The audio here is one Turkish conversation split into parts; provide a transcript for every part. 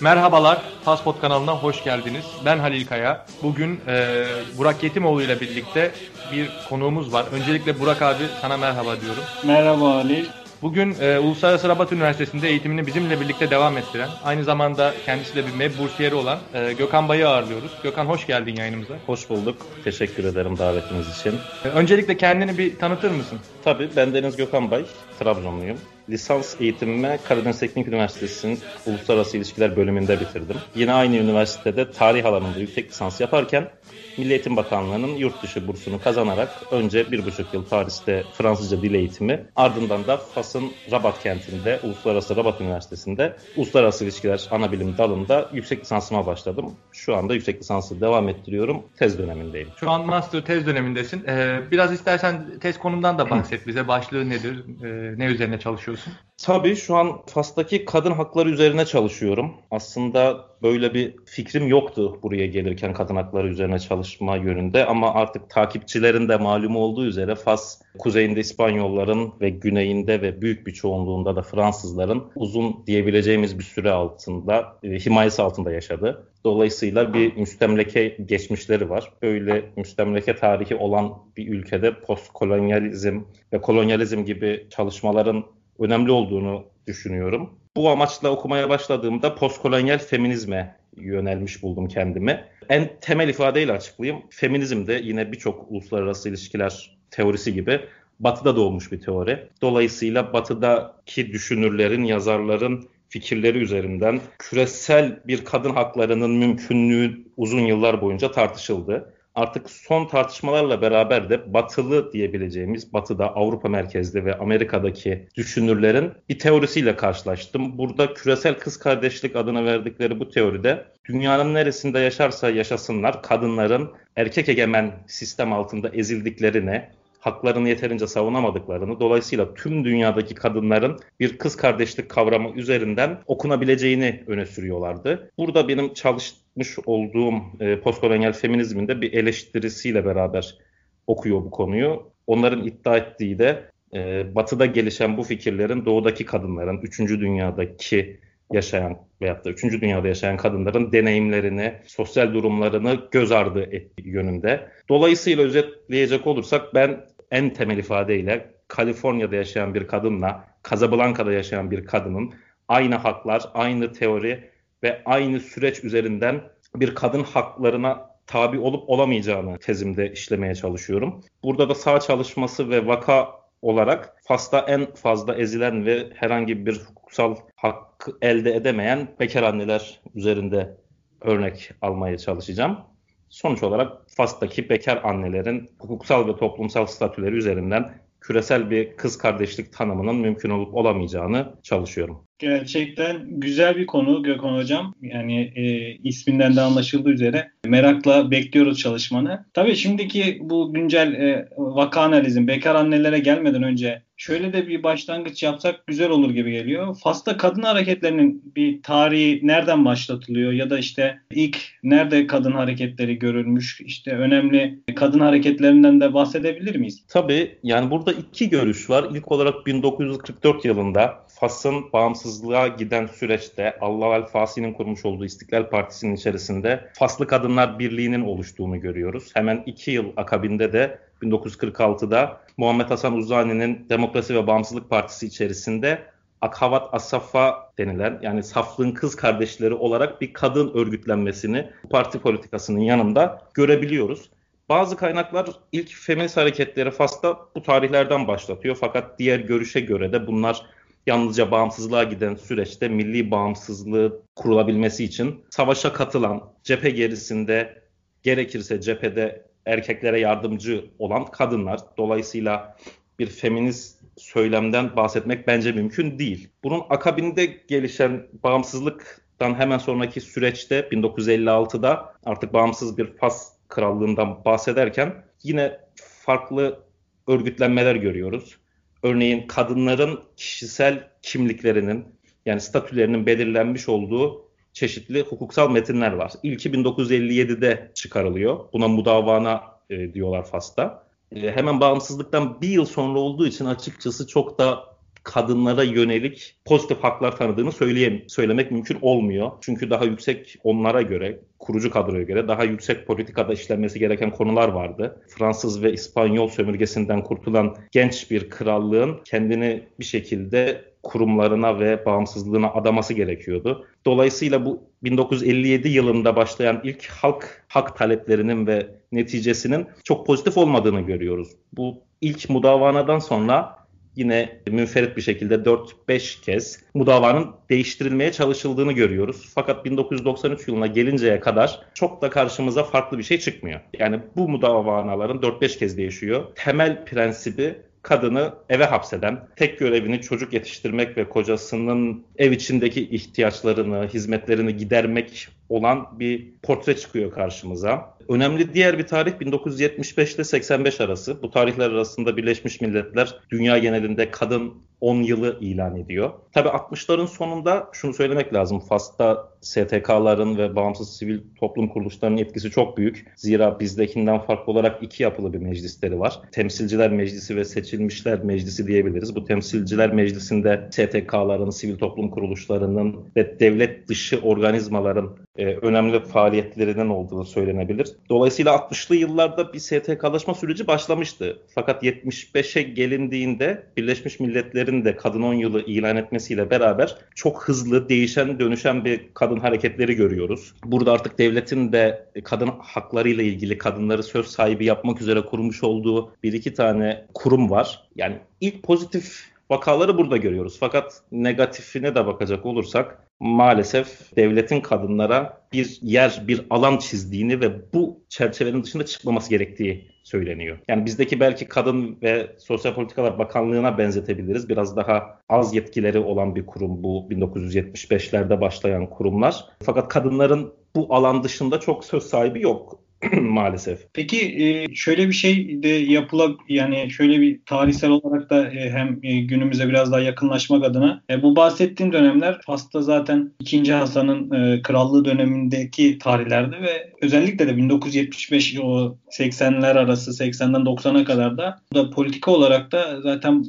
Merhabalar, Faspot kanalına hoş geldiniz. Ben Halil Kaya. Bugün e, Burak Yetimoğlu ile birlikte bir konuğumuz var. Öncelikle Burak abi sana merhaba diyorum. Merhaba Halil. Bugün e, Uluslararası Rabat Üniversitesi'nde eğitimini bizimle birlikte devam ettiren, aynı zamanda kendisi de bir MEB bursiyeri olan e, Gökhan Bay'ı ağırlıyoruz. Gökhan hoş geldin yayınımıza. Hoş bulduk. Teşekkür ederim davetiniz için. E, öncelikle kendini bir tanıtır mısın? Tabii ben Deniz Gökhan Bay, Trabzonluyum. Lisans eğitimimi Karadeniz Teknik Üniversitesi'nin Uluslararası İlişkiler bölümünde bitirdim. Yine aynı üniversitede tarih alanında yüksek lisans yaparken Milli Eğitim Bakanlığı'nın yurt dışı bursunu kazanarak önce bir buçuk yıl Paris'te Fransızca dil eğitimi ardından da Fas'ın Rabat kentinde Uluslararası Rabat Üniversitesi'nde Uluslararası İlişkiler Anabilim dalında yüksek lisansıma başladım. Şu anda yüksek lisansı devam ettiriyorum. Tez dönemindeyim. Şu an master tez dönemindesin. Ee, biraz istersen tez konumdan da bahset bize. Başlığı nedir? Ee, ne üzerine çalışıyorsun? Tabii şu an Fas'taki kadın hakları üzerine çalışıyorum. Aslında böyle bir fikrim yoktu buraya gelirken kadın hakları üzerine çalışma yönünde ama artık takipçilerin de malumu olduğu üzere Fas kuzeyinde İspanyolların ve güneyinde ve büyük bir çoğunluğunda da Fransızların uzun diyebileceğimiz bir süre altında e, himayesi altında yaşadı. Dolayısıyla bir müstemleke geçmişleri var. Böyle müstemleke tarihi olan bir ülkede postkolonyalizm ve kolonyalizm gibi çalışmaların önemli olduğunu düşünüyorum. Bu amaçla okumaya başladığımda postkolonyal feminizme yönelmiş buldum kendimi. En temel ifadeyle açıklayayım. Feminizm de yine birçok uluslararası ilişkiler teorisi gibi batıda doğmuş bir teori. Dolayısıyla batıdaki düşünürlerin, yazarların fikirleri üzerinden küresel bir kadın haklarının mümkünlüğü uzun yıllar boyunca tartışıldı artık son tartışmalarla beraber de batılı diyebileceğimiz batıda Avrupa merkezli ve Amerika'daki düşünürlerin bir teorisiyle karşılaştım. Burada küresel kız kardeşlik adına verdikleri bu teoride dünyanın neresinde yaşarsa yaşasınlar kadınların erkek egemen sistem altında ezildiklerini, haklarını yeterince savunamadıklarını, dolayısıyla tüm dünyadaki kadınların bir kız kardeşlik kavramı üzerinden okunabileceğini öne sürüyorlardı. Burada benim çalışmış olduğum e, postkolonyal feminizmin de bir eleştirisiyle beraber okuyor bu konuyu. Onların iddia ettiği de e, batıda gelişen bu fikirlerin doğudaki kadınların, üçüncü dünyadaki yaşayan veyahut da üçüncü dünyada yaşayan kadınların deneyimlerini, sosyal durumlarını göz ardı ettiği yönünde. Dolayısıyla özetleyecek olursak ben en temel ifadeyle Kaliforniya'da yaşayan bir kadınla Casablanca'da yaşayan bir kadının aynı haklar, aynı teori ve aynı süreç üzerinden bir kadın haklarına tabi olup olamayacağını tezimde işlemeye çalışıyorum. Burada da sağ çalışması ve vaka olarak Fas'ta en fazla ezilen ve herhangi bir hukuksal hak elde edemeyen bekar anneler üzerinde örnek almaya çalışacağım. Sonuç olarak Fas'taki bekar annelerin hukuksal ve toplumsal statüleri üzerinden küresel bir kız kardeşlik tanımının mümkün olup olamayacağını çalışıyorum. Gerçekten güzel bir konu Gökhan Hocam. Yani e, isminden de anlaşıldığı üzere merakla bekliyoruz çalışmanı. Tabii şimdiki bu güncel e, vaka analizin bekar annelere gelmeden önce şöyle de bir başlangıç yapsak güzel olur gibi geliyor. Fas'ta kadın hareketlerinin bir tarihi nereden başlatılıyor ya da işte ilk nerede kadın hareketleri görülmüş işte önemli kadın hareketlerinden de bahsedebilir miyiz? Tabii yani burada iki görüş var. İlk olarak 1944 yılında Fas'ın bağımsızlığa giden süreçte Allah el Fasi'nin kurmuş olduğu İstiklal Partisi'nin içerisinde Faslı Kadınlar Birliği'nin oluştuğunu görüyoruz. Hemen iki yıl akabinde de 1946'da Muhammed Hasan Uzani'nin Demokrasi ve Bağımsızlık Partisi içerisinde Akhavat Asafa denilen yani saflığın kız kardeşleri olarak bir kadın örgütlenmesini parti politikasının yanında görebiliyoruz. Bazı kaynaklar ilk feminist hareketleri Fas'ta bu tarihlerden başlatıyor. Fakat diğer görüşe göre de bunlar yalnızca bağımsızlığa giden süreçte milli bağımsızlığı kurulabilmesi için savaşa katılan, cephe gerisinde gerekirse cephede erkeklere yardımcı olan kadınlar. Dolayısıyla bir feminist söylemden bahsetmek bence mümkün değil. Bunun akabinde gelişen bağımsızlıktan hemen sonraki süreçte 1956'da artık bağımsız bir Fas krallığından bahsederken yine farklı örgütlenmeler görüyoruz. Örneğin kadınların kişisel kimliklerinin yani statülerinin belirlenmiş olduğu çeşitli hukuksal metinler var. İlki 1957'de çıkarılıyor. Buna mudavana e, diyorlar Fas'ta. E, hemen bağımsızlıktan bir yıl sonra olduğu için açıkçası çok da kadınlara yönelik pozitif haklar tanıdığını söyleyem söylemek mümkün olmuyor. Çünkü daha yüksek onlara göre, kurucu kadroya göre daha yüksek politikada işlenmesi gereken konular vardı. Fransız ve İspanyol sömürgesinden kurtulan genç bir krallığın kendini bir şekilde kurumlarına ve bağımsızlığına adaması gerekiyordu. Dolayısıyla bu 1957 yılında başlayan ilk halk hak taleplerinin ve neticesinin çok pozitif olmadığını görüyoruz. Bu ilk mudavanadan sonra yine münferit bir şekilde 4-5 kez mudavanın değiştirilmeye çalışıldığını görüyoruz. Fakat 1993 yılına gelinceye kadar çok da karşımıza farklı bir şey çıkmıyor. Yani bu mudavanaların 4-5 kez değişiyor. Temel prensibi kadını eve hapseden, tek görevini çocuk yetiştirmek ve kocasının ev içindeki ihtiyaçlarını, hizmetlerini gidermek olan bir portre çıkıyor karşımıza. Önemli diğer bir tarih 1975 ile 85 arası. Bu tarihler arasında Birleşmiş Milletler dünya genelinde kadın 10 yılı ilan ediyor. Tabii 60'ların sonunda şunu söylemek lazım. Fas'ta STK'ların ve bağımsız sivil toplum kuruluşlarının etkisi çok büyük. Zira bizdekinden farklı olarak iki yapılı bir meclisleri var. Temsilciler Meclisi ve Seçilmişler Meclisi diyebiliriz. Bu Temsilciler Meclisi'nde STK'ların, sivil toplum kuruluşlarının ve devlet dışı organizmaların e, önemli faaliyetlerinin olduğu söylenebilir. Dolayısıyla 60'lı yıllarda bir STK'laşma süreci başlamıştı. Fakat 75'e gelindiğinde Birleşmiş Milletler'in de kadın 10 yılı ilan etmesiyle beraber çok hızlı değişen dönüşen bir kadın hareketleri görüyoruz. Burada artık devletin de kadın haklarıyla ilgili kadınları söz sahibi yapmak üzere kurmuş olduğu bir iki tane kurum var. Yani ilk pozitif vakaları burada görüyoruz. Fakat negatifine de bakacak olursak maalesef devletin kadınlara bir yer, bir alan çizdiğini ve bu çerçevenin dışında çıkmaması gerektiği söyleniyor. Yani bizdeki belki Kadın ve Sosyal Politikalar Bakanlığı'na benzetebiliriz. Biraz daha az yetkileri olan bir kurum bu 1975'lerde başlayan kurumlar. Fakat kadınların bu alan dışında çok söz sahibi yok. maalesef. Peki e, şöyle bir şey de yapıla yani şöyle bir tarihsel olarak da e, hem e, günümüze biraz daha yakınlaşmak adına bu bahsettiğim dönemler Fas'ta zaten 2. Hasan'ın krallığı dönemindeki tarihlerde ve özellikle de 1975 o 80'ler arası 80'den 90'a kadar da da politika olarak da zaten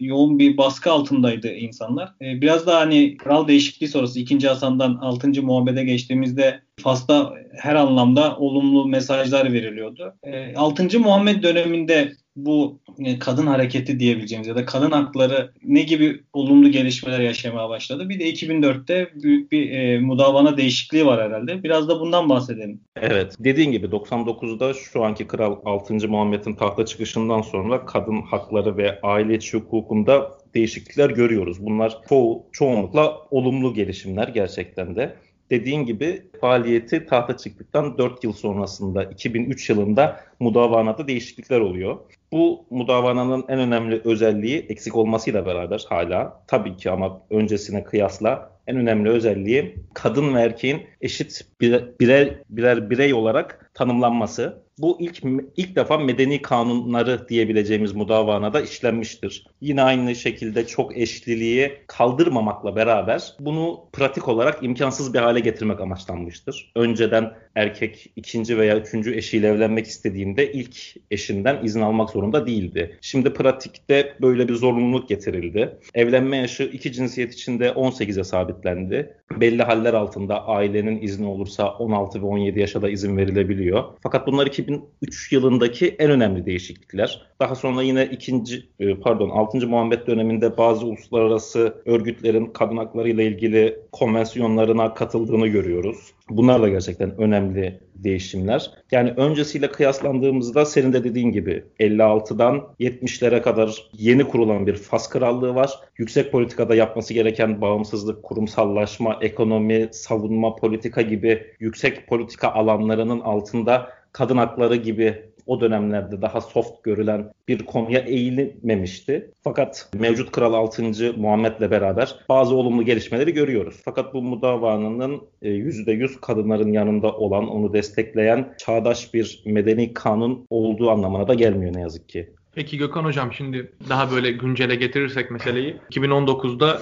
yoğun bir baskı altındaydı insanlar. biraz daha hani kral değişikliği sonrası 2. Hasan'dan 6. Muhammed'e geçtiğimizde Fas'ta her anlamda olumlu mesajlar veriliyordu. E, 6. Muhammed döneminde bu e, kadın hareketi diyebileceğimiz ya da kadın hakları ne gibi olumlu gelişmeler yaşamaya başladı? Bir de 2004'te büyük bir e, mudavana değişikliği var herhalde. Biraz da bundan bahsedelim. Evet. Dediğin gibi 99'da şu anki Kral 6. Muhammed'in tahta çıkışından sonra kadın hakları ve aile içi hukukunda değişiklikler görüyoruz. Bunlar çoğu, çoğunlukla olumlu gelişimler gerçekten de dediğin gibi faaliyeti tahta çıktıktan 4 yıl sonrasında 2003 yılında mudavanada değişiklikler oluyor. Bu mudavananın en önemli özelliği eksik olmasıyla beraber hala tabii ki ama öncesine kıyasla en önemli özelliği kadın ve erkeğin eşit birer birer, birey olarak tanımlanması. Bu ilk ilk defa medeni kanunları diyebileceğimiz mudavanada işlenmiştir. Yine aynı şekilde çok eşliliği kaldırmamakla beraber bunu pratik olarak imkansız bir hale getirmek amaçlanmıştır. Önceden erkek ikinci veya üçüncü eşiyle evlenmek istediğinde ilk eşinden izin almak zorunda değildi. Şimdi pratikte böyle bir zorunluluk getirildi. Evlenme yaşı iki cinsiyet içinde 18'e sabitlendi. Belli haller altında ailenin izni olursa 16 ve 17 yaşa da izin verilebiliyor. Fakat bunlar 2003 yılındaki en önemli değişiklikler. Daha sonra yine ikinci e, pardon 6. Muhammed döneminde bazı uluslararası örgütlerin kadın hakları ile ilgili konvansiyonlarına katıldığını görüyoruz. Bunlar da gerçekten önemli değişimler. Yani öncesiyle kıyaslandığımızda senin de dediğin gibi 56'dan 70'lere kadar yeni kurulan bir Fas Krallığı var. Yüksek politikada yapması gereken bağımsızlık, kurumsallaşma, ekonomi, savunma, politika gibi yüksek politika alanlarının altında kadın hakları gibi o dönemlerde daha soft görülen bir konuya eğilmemişti. Fakat mevcut Kral 6. Muhammed'le beraber bazı olumlu gelişmeleri görüyoruz. Fakat bu mudavanın %100 e, kadınların yanında olan, onu destekleyen çağdaş bir medeni kanun olduğu anlamına da gelmiyor ne yazık ki. Peki Gökhan Hocam şimdi daha böyle güncele getirirsek meseleyi. 2019'da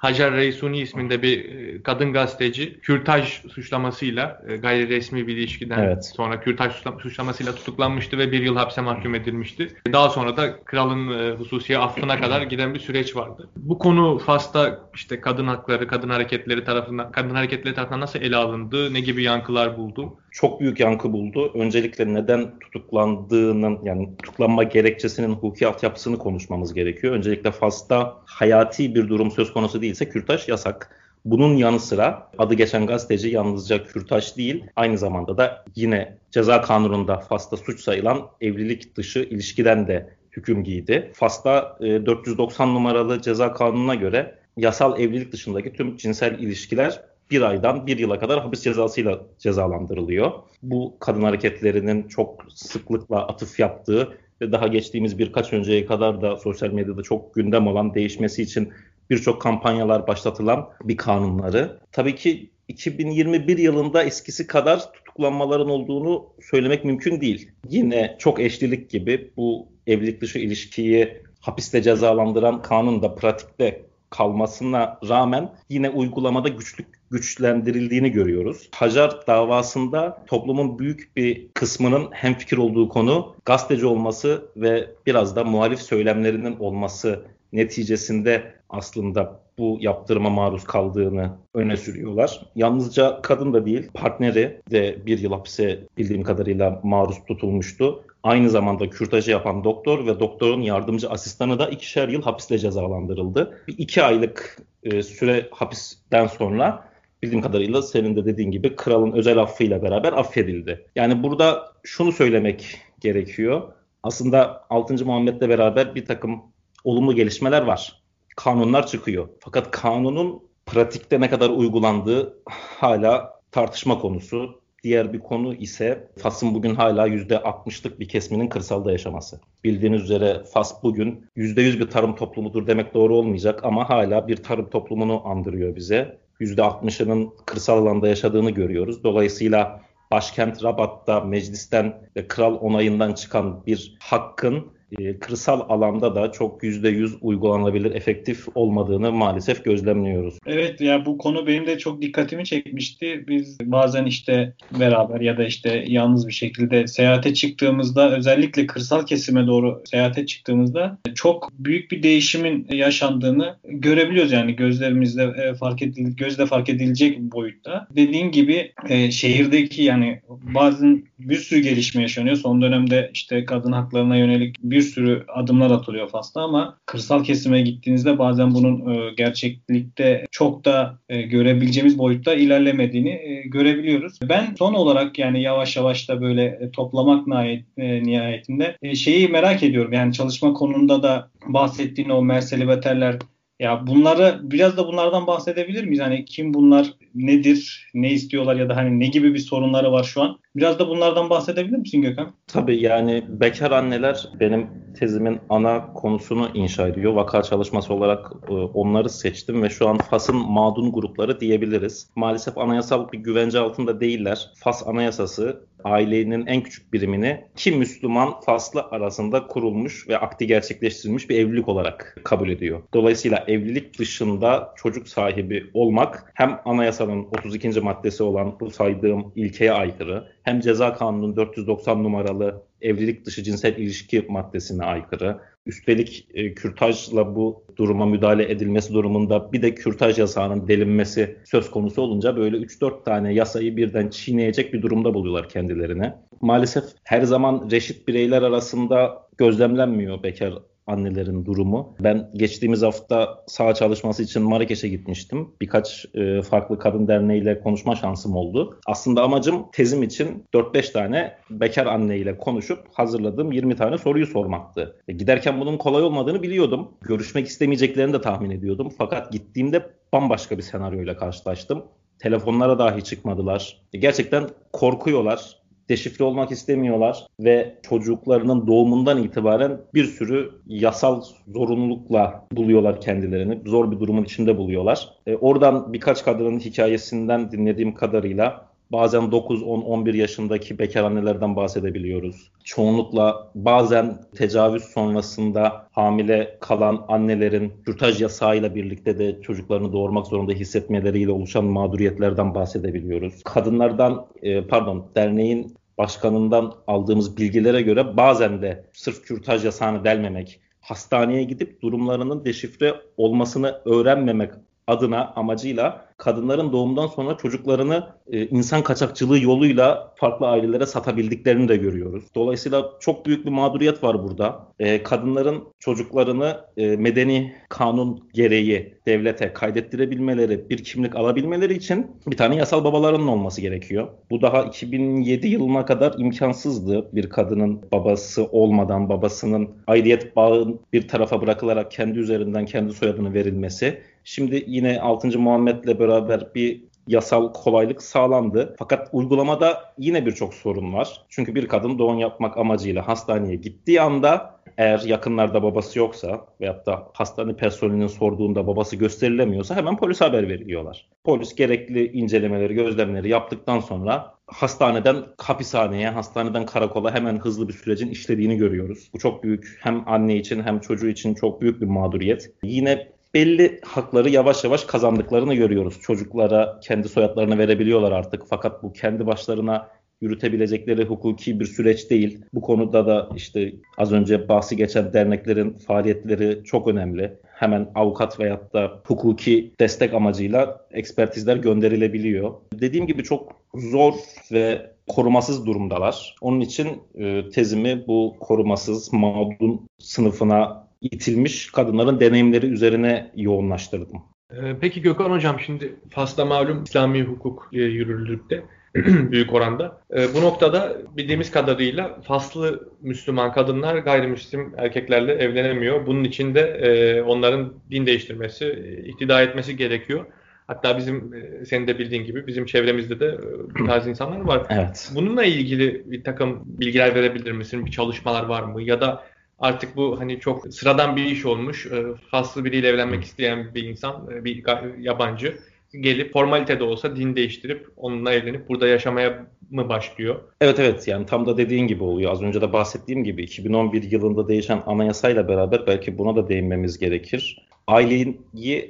Hacer Reisuni isminde bir e, kadın gazeteci kürtaj suçlamasıyla e, gayri resmi bir ilişkiden evet. sonra kürtaj suçlamasıyla tutuklanmıştı ve bir yıl hapse mahkum edilmişti. Daha sonra da kralın e, hususiye affına kadar giden bir süreç vardı. Bu konu Fas'ta işte kadın hakları, kadın hareketleri tarafından kadın hareketleri tarafından nasıl ele alındı, ne gibi yankılar buldu? Çok büyük yankı buldu. Öncelikle neden tutuklandığının yani tutuklanma gerekçesinin hukuki altyapısını konuşmamız gerekiyor. Öncelikle Fas'ta hayati bir durum söz konusu değilse kürtaj yasak. Bunun yanı sıra adı geçen gazeteci yalnızca kürtaj değil, aynı zamanda da yine ceza kanununda Fas'ta suç sayılan evlilik dışı ilişkiden de hüküm giydi. Fas'ta e, 490 numaralı ceza kanununa göre yasal evlilik dışındaki tüm cinsel ilişkiler bir aydan bir yıla kadar hapis cezasıyla cezalandırılıyor. Bu kadın hareketlerinin çok sıklıkla atıf yaptığı ve daha geçtiğimiz birkaç önceye kadar da sosyal medyada çok gündem olan değişmesi için birçok kampanyalar başlatılan bir kanunları. Tabii ki 2021 yılında eskisi kadar tutuklanmaların olduğunu söylemek mümkün değil. Yine çok eşlilik gibi bu evlilik dışı ilişkiyi hapiste cezalandıran kanun da pratikte kalmasına rağmen yine uygulamada güçlük güçlendirildiğini görüyoruz. Hajar davasında toplumun büyük bir kısmının hemfikir olduğu konu gazeteci olması ve biraz da muhalif söylemlerinin olması neticesinde aslında bu yaptırıma maruz kaldığını öne sürüyorlar. Yalnızca kadın da değil, partneri de bir yıl hapse bildiğim kadarıyla maruz tutulmuştu. Aynı zamanda kürtajı yapan doktor ve doktorun yardımcı asistanı da ikişer yıl hapiste cezalandırıldı. Bir iki aylık e, süre hapisten sonra bildiğim kadarıyla senin de dediğin gibi kralın özel affıyla beraber affedildi. Yani burada şunu söylemek gerekiyor. Aslında 6. Muhammed'le beraber bir takım olumlu gelişmeler var. Kanunlar çıkıyor. Fakat kanunun pratikte ne kadar uygulandığı hala tartışma konusu. Diğer bir konu ise Fas'ın bugün hala %60'lık bir kesminin kırsalda yaşaması. Bildiğiniz üzere Fas bugün %100 bir tarım toplumudur demek doğru olmayacak ama hala bir tarım toplumunu andırıyor bize. %60'ının kırsal alanda yaşadığını görüyoruz. Dolayısıyla başkent Rabat'ta meclisten ve kral onayından çıkan bir hakkın e, kırsal alanda da çok %100 uygulanabilir, efektif olmadığını maalesef gözlemliyoruz. Evet ya bu konu benim de çok dikkatimi çekmişti. Biz bazen işte beraber ya da işte yalnız bir şekilde seyahate çıktığımızda özellikle kırsal kesime doğru seyahate çıktığımızda çok büyük bir değişimin yaşandığını görebiliyoruz yani gözlerimizde e, fark edil gözle fark edilecek boyutta. Dediğin gibi e, şehirdeki yani bazen bir sürü gelişme yaşanıyor. Son dönemde işte kadın haklarına yönelik bir bir sürü adımlar atılıyor Fas'ta ama kırsal kesime gittiğinizde bazen bunun e, gerçeklikte çok da e, görebileceğimiz boyutta ilerlemediğini e, görebiliyoruz. Ben son olarak yani yavaş yavaş da böyle toplamak nihayet, nihayetinde şeyi merak ediyorum. Yani çalışma konunda da bahsettiğin o Merseliveterler ya bunları biraz da bunlardan bahsedebilir miyiz? Hani kim bunlar, nedir, ne istiyorlar ya da hani ne gibi bir sorunları var şu an? Biraz da bunlardan bahsedebilir misin Gökhan? Tabii yani bekar anneler benim tezimin ana konusunu inşa ediyor. Vaka çalışması olarak e, onları seçtim ve şu an FAS'ın mağdun grupları diyebiliriz. Maalesef anayasal bir güvence altında değiller. FAS anayasası ailenin en küçük birimini iki Müslüman faslı arasında kurulmuş ve akti gerçekleştirilmiş bir evlilik olarak kabul ediyor. Dolayısıyla evlilik dışında çocuk sahibi olmak hem anayasanın 32. maddesi olan bu saydığım ilkeye aykırı hem ceza kanunun 490 numaralı evlilik dışı cinsel ilişki maddesine aykırı. Üstelik e, kürtajla bu duruma müdahale edilmesi durumunda bir de kürtaj yasağının delinmesi söz konusu olunca böyle 3-4 tane yasayı birden çiğneyecek bir durumda buluyorlar kendilerine. Maalesef her zaman reşit bireyler arasında gözlemlenmiyor bekar annelerin durumu. Ben geçtiğimiz hafta sağ çalışması için Marrakeş'e gitmiştim. Birkaç e, farklı kadın derneğiyle konuşma şansım oldu. Aslında amacım tezim için 4-5 tane bekar anneyle konuşup hazırladığım 20 tane soruyu sormaktı. E, giderken bunun kolay olmadığını biliyordum. Görüşmek istemeyeceklerini de tahmin ediyordum. Fakat gittiğimde bambaşka bir senaryoyla karşılaştım. Telefonlara dahi çıkmadılar. E, gerçekten korkuyorlar deşifre olmak istemiyorlar ve çocuklarının doğumundan itibaren bir sürü yasal zorunlulukla buluyorlar kendilerini. Zor bir durumun içinde buluyorlar. E, oradan birkaç kadının hikayesinden dinlediğim kadarıyla Bazen 9, 10, 11 yaşındaki bekar annelerden bahsedebiliyoruz. Çoğunlukla bazen tecavüz sonrasında hamile kalan annelerin kürtaj yasağıyla birlikte de çocuklarını doğurmak zorunda hissetmeleriyle oluşan mağduriyetlerden bahsedebiliyoruz. Kadınlardan e, pardon derneğin başkanından aldığımız bilgilere göre bazen de sırf kürtaj yasağını delmemek, hastaneye gidip durumlarının deşifre olmasını öğrenmemek adına amacıyla kadınların doğumdan sonra çocuklarını e, insan kaçakçılığı yoluyla farklı ailelere satabildiklerini de görüyoruz. Dolayısıyla çok büyük bir mağduriyet var burada. E, kadınların çocuklarını e, medeni kanun gereği devlete kaydettirebilmeleri, bir kimlik alabilmeleri için bir tane yasal babalarının olması gerekiyor. Bu daha 2007 yılına kadar imkansızdı bir kadının babası olmadan babasının aidiyet bağın bir tarafa bırakılarak kendi üzerinden kendi soyadını verilmesi. Şimdi yine 6. Muhammed'le beraber bir yasal kolaylık sağlandı. Fakat uygulamada yine birçok sorun var. Çünkü bir kadın doğum yapmak amacıyla hastaneye gittiği anda eğer yakınlarda babası yoksa veyahut da hastane personelinin sorduğunda babası gösterilemiyorsa hemen polise haber veriliyorlar. Polis gerekli incelemeleri, gözlemleri yaptıktan sonra hastaneden hapishaneye, hastaneden karakola hemen hızlı bir sürecin işlediğini görüyoruz. Bu çok büyük hem anne için hem çocuğu için çok büyük bir mağduriyet. Yine belli hakları yavaş yavaş kazandıklarını görüyoruz. Çocuklara kendi soyadlarını verebiliyorlar artık. Fakat bu kendi başlarına yürütebilecekleri hukuki bir süreç değil. Bu konuda da işte az önce bahsi geçen derneklerin faaliyetleri çok önemli. Hemen avukat veyahut da hukuki destek amacıyla ekspertizler gönderilebiliyor. Dediğim gibi çok zor ve korumasız durumdalar. Onun için e, tezimi bu korumasız mağdun sınıfına itilmiş kadınların deneyimleri üzerine yoğunlaştırdım. Ee, peki Gökhan Hocam şimdi Fas'ta malum İslami hukuk yürürlükte büyük oranda. E, bu noktada bildiğimiz kadarıyla Faslı Müslüman kadınlar gayrimüslim erkeklerle evlenemiyor. Bunun için de e, onların din değiştirmesi, iktidar etmesi gerekiyor. Hatta bizim e, senin de bildiğin gibi bizim çevremizde de e, bu tarz insanlar var. Evet. Bununla ilgili bir takım bilgiler verebilir misin? Bir çalışmalar var mı? Ya da artık bu hani çok sıradan bir iş olmuş. E, faslı biriyle evlenmek isteyen bir insan, e, bir yabancı gelip formalite de olsa din değiştirip onunla evlenip burada yaşamaya mı başlıyor? Evet evet yani tam da dediğin gibi oluyor. Az önce de bahsettiğim gibi 2011 yılında değişen anayasayla beraber belki buna da değinmemiz gerekir. Aileyi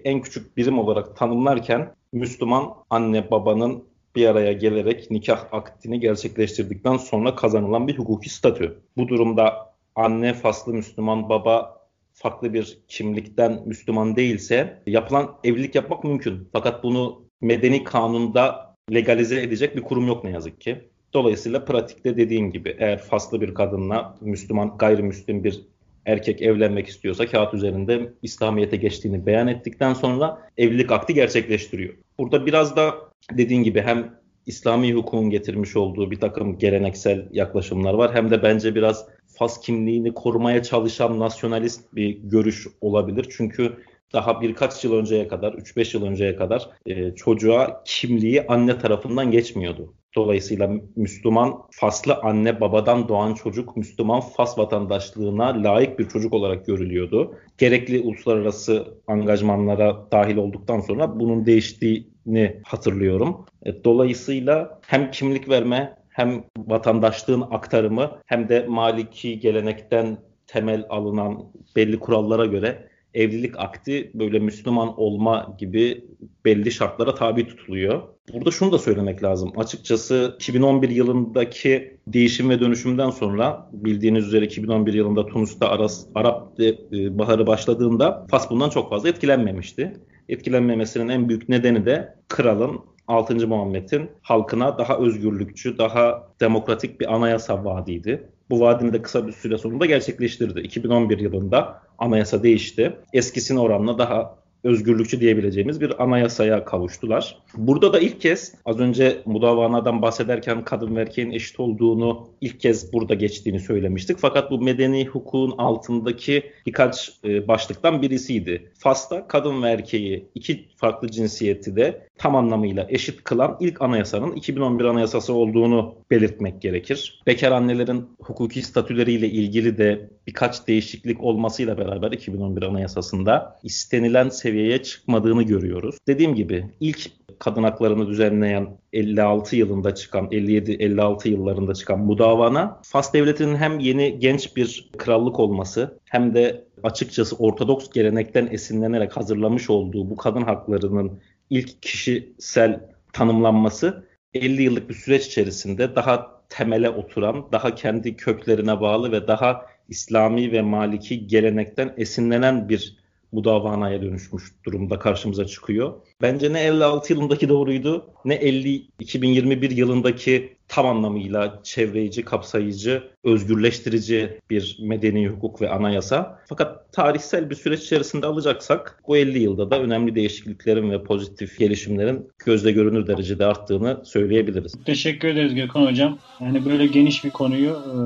en küçük birim olarak tanımlarken Müslüman anne babanın bir araya gelerek nikah akdini gerçekleştirdikten sonra kazanılan bir hukuki statü. Bu durumda anne faslı Müslüman, baba farklı bir kimlikten Müslüman değilse yapılan evlilik yapmak mümkün. Fakat bunu medeni kanunda legalize edecek bir kurum yok ne yazık ki. Dolayısıyla pratikte dediğim gibi eğer faslı bir kadınla Müslüman, gayrimüslim bir erkek evlenmek istiyorsa kağıt üzerinde İslamiyet'e geçtiğini beyan ettikten sonra evlilik akti gerçekleştiriyor. Burada biraz da dediğin gibi hem İslami hukukun getirmiş olduğu bir takım geleneksel yaklaşımlar var hem de bence biraz Fas kimliğini korumaya çalışan nasyonalist bir görüş olabilir. Çünkü daha birkaç yıl önceye kadar, 3-5 yıl önceye kadar e, çocuğa kimliği anne tarafından geçmiyordu. Dolayısıyla Müslüman Faslı anne babadan doğan çocuk Müslüman Fas vatandaşlığına layık bir çocuk olarak görülüyordu. Gerekli uluslararası angajmanlara dahil olduktan sonra bunun değiştiğini hatırlıyorum. E, dolayısıyla hem kimlik verme hem vatandaşlığın aktarımı hem de Maliki gelenekten temel alınan belli kurallara göre evlilik akti böyle Müslüman olma gibi belli şartlara tabi tutuluyor. Burada şunu da söylemek lazım. Açıkçası 2011 yılındaki değişim ve dönüşümden sonra bildiğiniz üzere 2011 yılında Tunus'ta Aras, Arap e, Baharı başladığında Fas bundan çok fazla etkilenmemişti. Etkilenmemesinin en büyük nedeni de kralın 6. Muhammed'in halkına daha özgürlükçü, daha demokratik bir anayasa vaadiydi. Bu vaadini de kısa bir süre sonunda gerçekleştirdi. 2011 yılında anayasa değişti. Eskisine oranla daha özgürlükçü diyebileceğimiz bir anayasaya kavuştular. Burada da ilk kez az önce mudavanadan bahsederken kadın ve erkeğin eşit olduğunu ilk kez burada geçtiğini söylemiştik. Fakat bu medeni hukukun altındaki birkaç e, başlıktan birisiydi. Fas'ta kadın ve erkeği iki farklı cinsiyeti de tam anlamıyla eşit kılan ilk anayasanın 2011 anayasası olduğunu belirtmek gerekir. Bekar annelerin hukuki statüleriyle ilgili de birkaç değişiklik olmasıyla beraber 2011 anayasasında istenilen seviyeye çıkmadığını görüyoruz. Dediğim gibi ilk kadın haklarını düzenleyen 56 yılında çıkan 57-56 yıllarında çıkan bu davana Fas devletinin hem yeni genç bir krallık olması hem de açıkçası Ortodoks gelenekten esinlenerek hazırlamış olduğu bu kadın haklarının ilk kişisel tanımlanması 50 yıllık bir süreç içerisinde daha temele oturan, daha kendi köklerine bağlı ve daha İslami ve Maliki gelenekten esinlenen bir mudavanaya dönüşmüş durumda karşımıza çıkıyor. Bence ne 56 yılındaki doğruydu ne 50 2021 yılındaki tam anlamıyla çevreyici, kapsayıcı, özgürleştirici bir medeni hukuk ve anayasa. Fakat tarihsel bir süreç içerisinde alacaksak bu 50 yılda da önemli değişikliklerin ve pozitif gelişimlerin gözle görünür derecede arttığını söyleyebiliriz. Teşekkür ederiz Gökhan Hocam. Yani böyle geniş bir konuyu, e,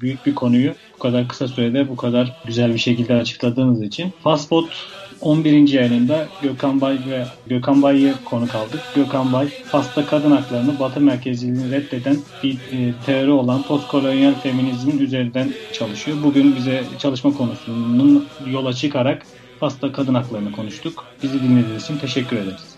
büyük bir konuyu bu kadar kısa sürede bu kadar güzel bir şekilde açıkladığınız için. Fastfood 11. yayınında Gökhan Bay ve Gökhan Bay'ı konu aldık. Gökhan Bay, Fas'ta kadın haklarını Batı merkezliliğini reddeden bir e, teori olan postkolonyal feminizmin üzerinden çalışıyor. Bugün bize çalışma konusunun yola çıkarak Fas'ta kadın haklarını konuştuk. Bizi dinlediğiniz için teşekkür ederiz.